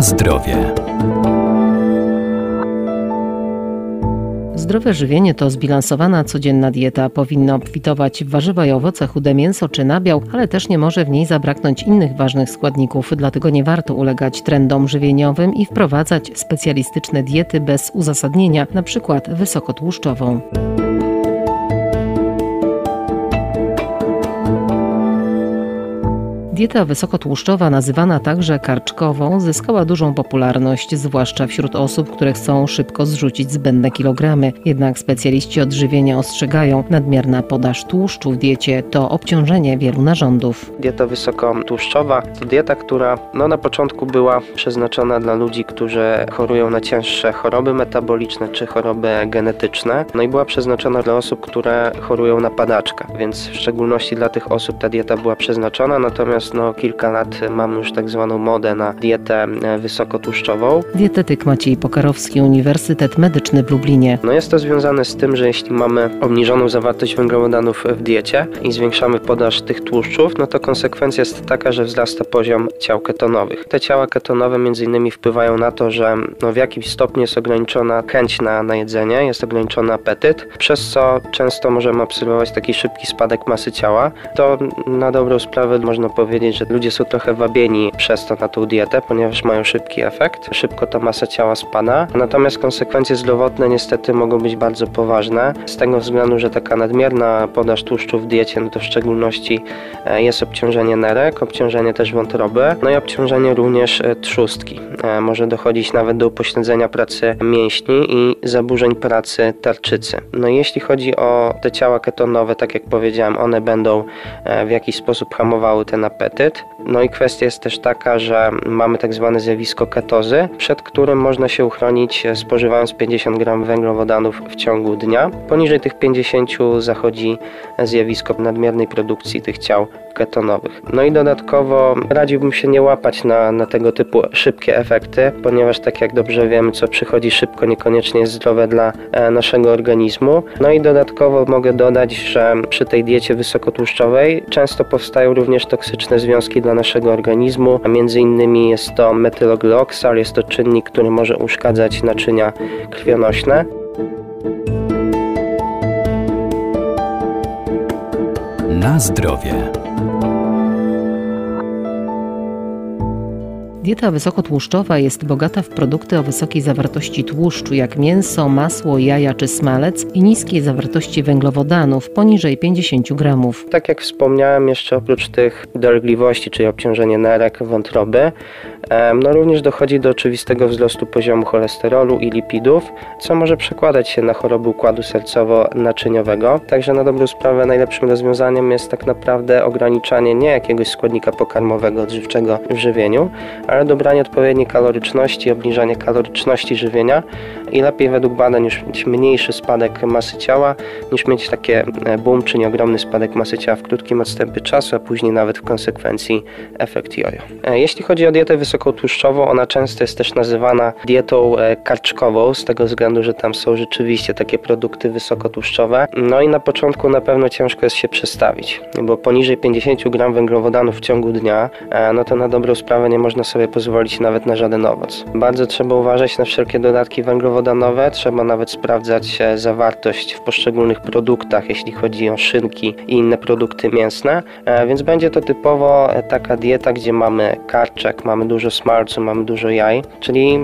Zdrowie. Zdrowe żywienie to zbilansowana codzienna dieta. Powinna obfitować w warzywa i owoce, chude mięso czy nabiał, ale też nie może w niej zabraknąć innych ważnych składników. Dlatego nie warto ulegać trendom żywieniowym i wprowadzać specjalistyczne diety bez uzasadnienia, przykład wysokotłuszczową. Dieta wysokotłuszczowa, nazywana także karczkową, zyskała dużą popularność, zwłaszcza wśród osób, które chcą szybko zrzucić zbędne kilogramy. Jednak specjaliści odżywienia ostrzegają, nadmierna podaż tłuszczu w diecie to obciążenie wielu narządów. Dieta wysokotłuszczowa to dieta, która no, na początku była przeznaczona dla ludzi, którzy chorują na cięższe choroby metaboliczne czy choroby genetyczne. No i była przeznaczona dla osób, które chorują na padaczkę, więc w szczególności dla tych osób ta dieta była przeznaczona, natomiast no, kilka lat mamy już tak zwaną modę na dietę e, wysokotłuszczową. Dietetyk Maciej Pokarowski, Uniwersytet Medyczny w Lublinie. No jest to związane z tym, że jeśli mamy obniżoną zawartość węglowodanów w diecie i zwiększamy podaż tych tłuszczów, no to konsekwencja jest taka, że wzrasta poziom ciał ketonowych. Te ciała ketonowe między innymi wpływają na to, że no, w jakimś stopniu jest ograniczona chęć na, na jedzenie, jest ograniczony apetyt, przez co często możemy obserwować taki szybki spadek masy ciała. To na dobrą sprawę można powiedzieć, powiedzieć, że ludzie są trochę wabieni przez to na tą dietę, ponieważ mają szybki efekt, szybko ta masa ciała spada. Natomiast konsekwencje zdrowotne niestety mogą być bardzo poważne, z tego względu, że taka nadmierna podaż tłuszczu w diecie, no to w szczególności e, jest obciążenie nerek, obciążenie też wątroby, no i obciążenie również e, trzustki. E, może dochodzić nawet do upośledzenia pracy mięśni i zaburzeń pracy tarczycy. No jeśli chodzi o te ciała ketonowe, tak jak powiedziałem, one będą w jakiś sposób hamowały ten apetyt, apetyt. No i kwestia jest też taka, że mamy tak zwane zjawisko ketozy, przed którym można się uchronić e, spożywając 50 gram węglowodanów w ciągu dnia. Poniżej tych 50 zachodzi zjawisko nadmiernej produkcji tych ciał ketonowych. No i dodatkowo radziłbym się nie łapać na, na tego typu szybkie efekty, ponieważ tak jak dobrze wiemy, co przychodzi szybko niekoniecznie jest zdrowe dla e, naszego organizmu. No i dodatkowo mogę dodać, że przy tej diecie wysokotłuszczowej często powstają również toksyczne związki dla naszego organizmu, a między innymi jest to metylogloxal, jest to czynnik, który może uszkadzać naczynia krwionośne. Na zdrowie. Dieta wysokotłuszczowa jest bogata w produkty o wysokiej zawartości tłuszczu, jak mięso, masło, jaja czy smalec i niskiej zawartości węglowodanów, poniżej 50 gramów. Tak jak wspomniałem, jeszcze oprócz tych dolegliwości, czyli obciążenie nerek, wątroby, no również dochodzi do oczywistego wzrostu poziomu cholesterolu i lipidów, co może przekładać się na choroby układu sercowo-naczyniowego. Także na dobrą sprawę najlepszym rozwiązaniem jest tak naprawdę ograniczanie nie jakiegoś składnika pokarmowego odżywczego w żywieniu, ale dobranie odpowiedniej kaloryczności, obniżanie kaloryczności żywienia i lepiej według badań już mieć mniejszy spadek masy ciała, niż mieć takie e, boom, czyli ogromny spadek masy ciała w krótkim odstępie czasu, a później nawet w konsekwencji efekt jojo. E, jeśli chodzi o dietę wysokotłuszczową, ona często jest też nazywana dietą e, karczkową, z tego względu, że tam są rzeczywiście takie produkty wysokotłuszczowe. No i na początku na pewno ciężko jest się przestawić, bo poniżej 50 gram węglowodanów w ciągu dnia, no to na dobrą sprawę nie można sobie pozwolić nawet na żaden owoc. Bardzo trzeba uważać na wszelkie dodatki węglowodanowe, trzeba nawet sprawdzać e, zawartość w poszczególnych produktach, jeśli chodzi o szynki i inne produkty mięsne, e, więc będzie to typowo e, taka dieta, gdzie mamy karczek, mamy dużo smalcu, mamy dużo jaj, czyli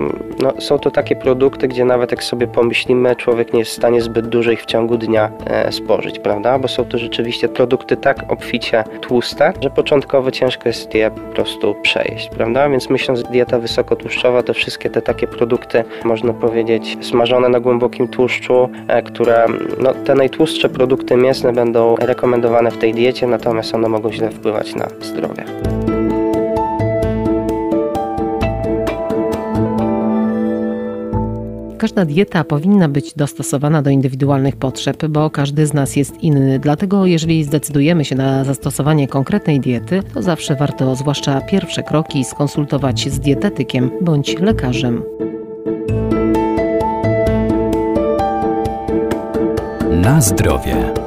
no, są to takie produkty, gdzie nawet jak sobie pomyślimy, człowiek nie jest w stanie zbyt dużo ich w ciągu dnia spożyć, prawda? Bo są to rzeczywiście produkty tak obficie tłuste, że początkowo ciężko jest je po prostu przejeść, prawda? Więc myśląc dieta wysokotłuszczowa, to wszystkie te takie produkty, można powiedzieć, smażone na głębokim tłuszczu, e, które, no, te najtłustsze produkty mięsne będą rekomendowane w tej diecie, natomiast one mogą źle wpływać na zdrowie. Każda dieta powinna być dostosowana do indywidualnych potrzeb, bo każdy z nas jest inny. Dlatego, jeżeli zdecydujemy się na zastosowanie konkretnej diety, to zawsze warto, zwłaszcza pierwsze kroki, skonsultować z dietetykiem bądź lekarzem. Na zdrowie.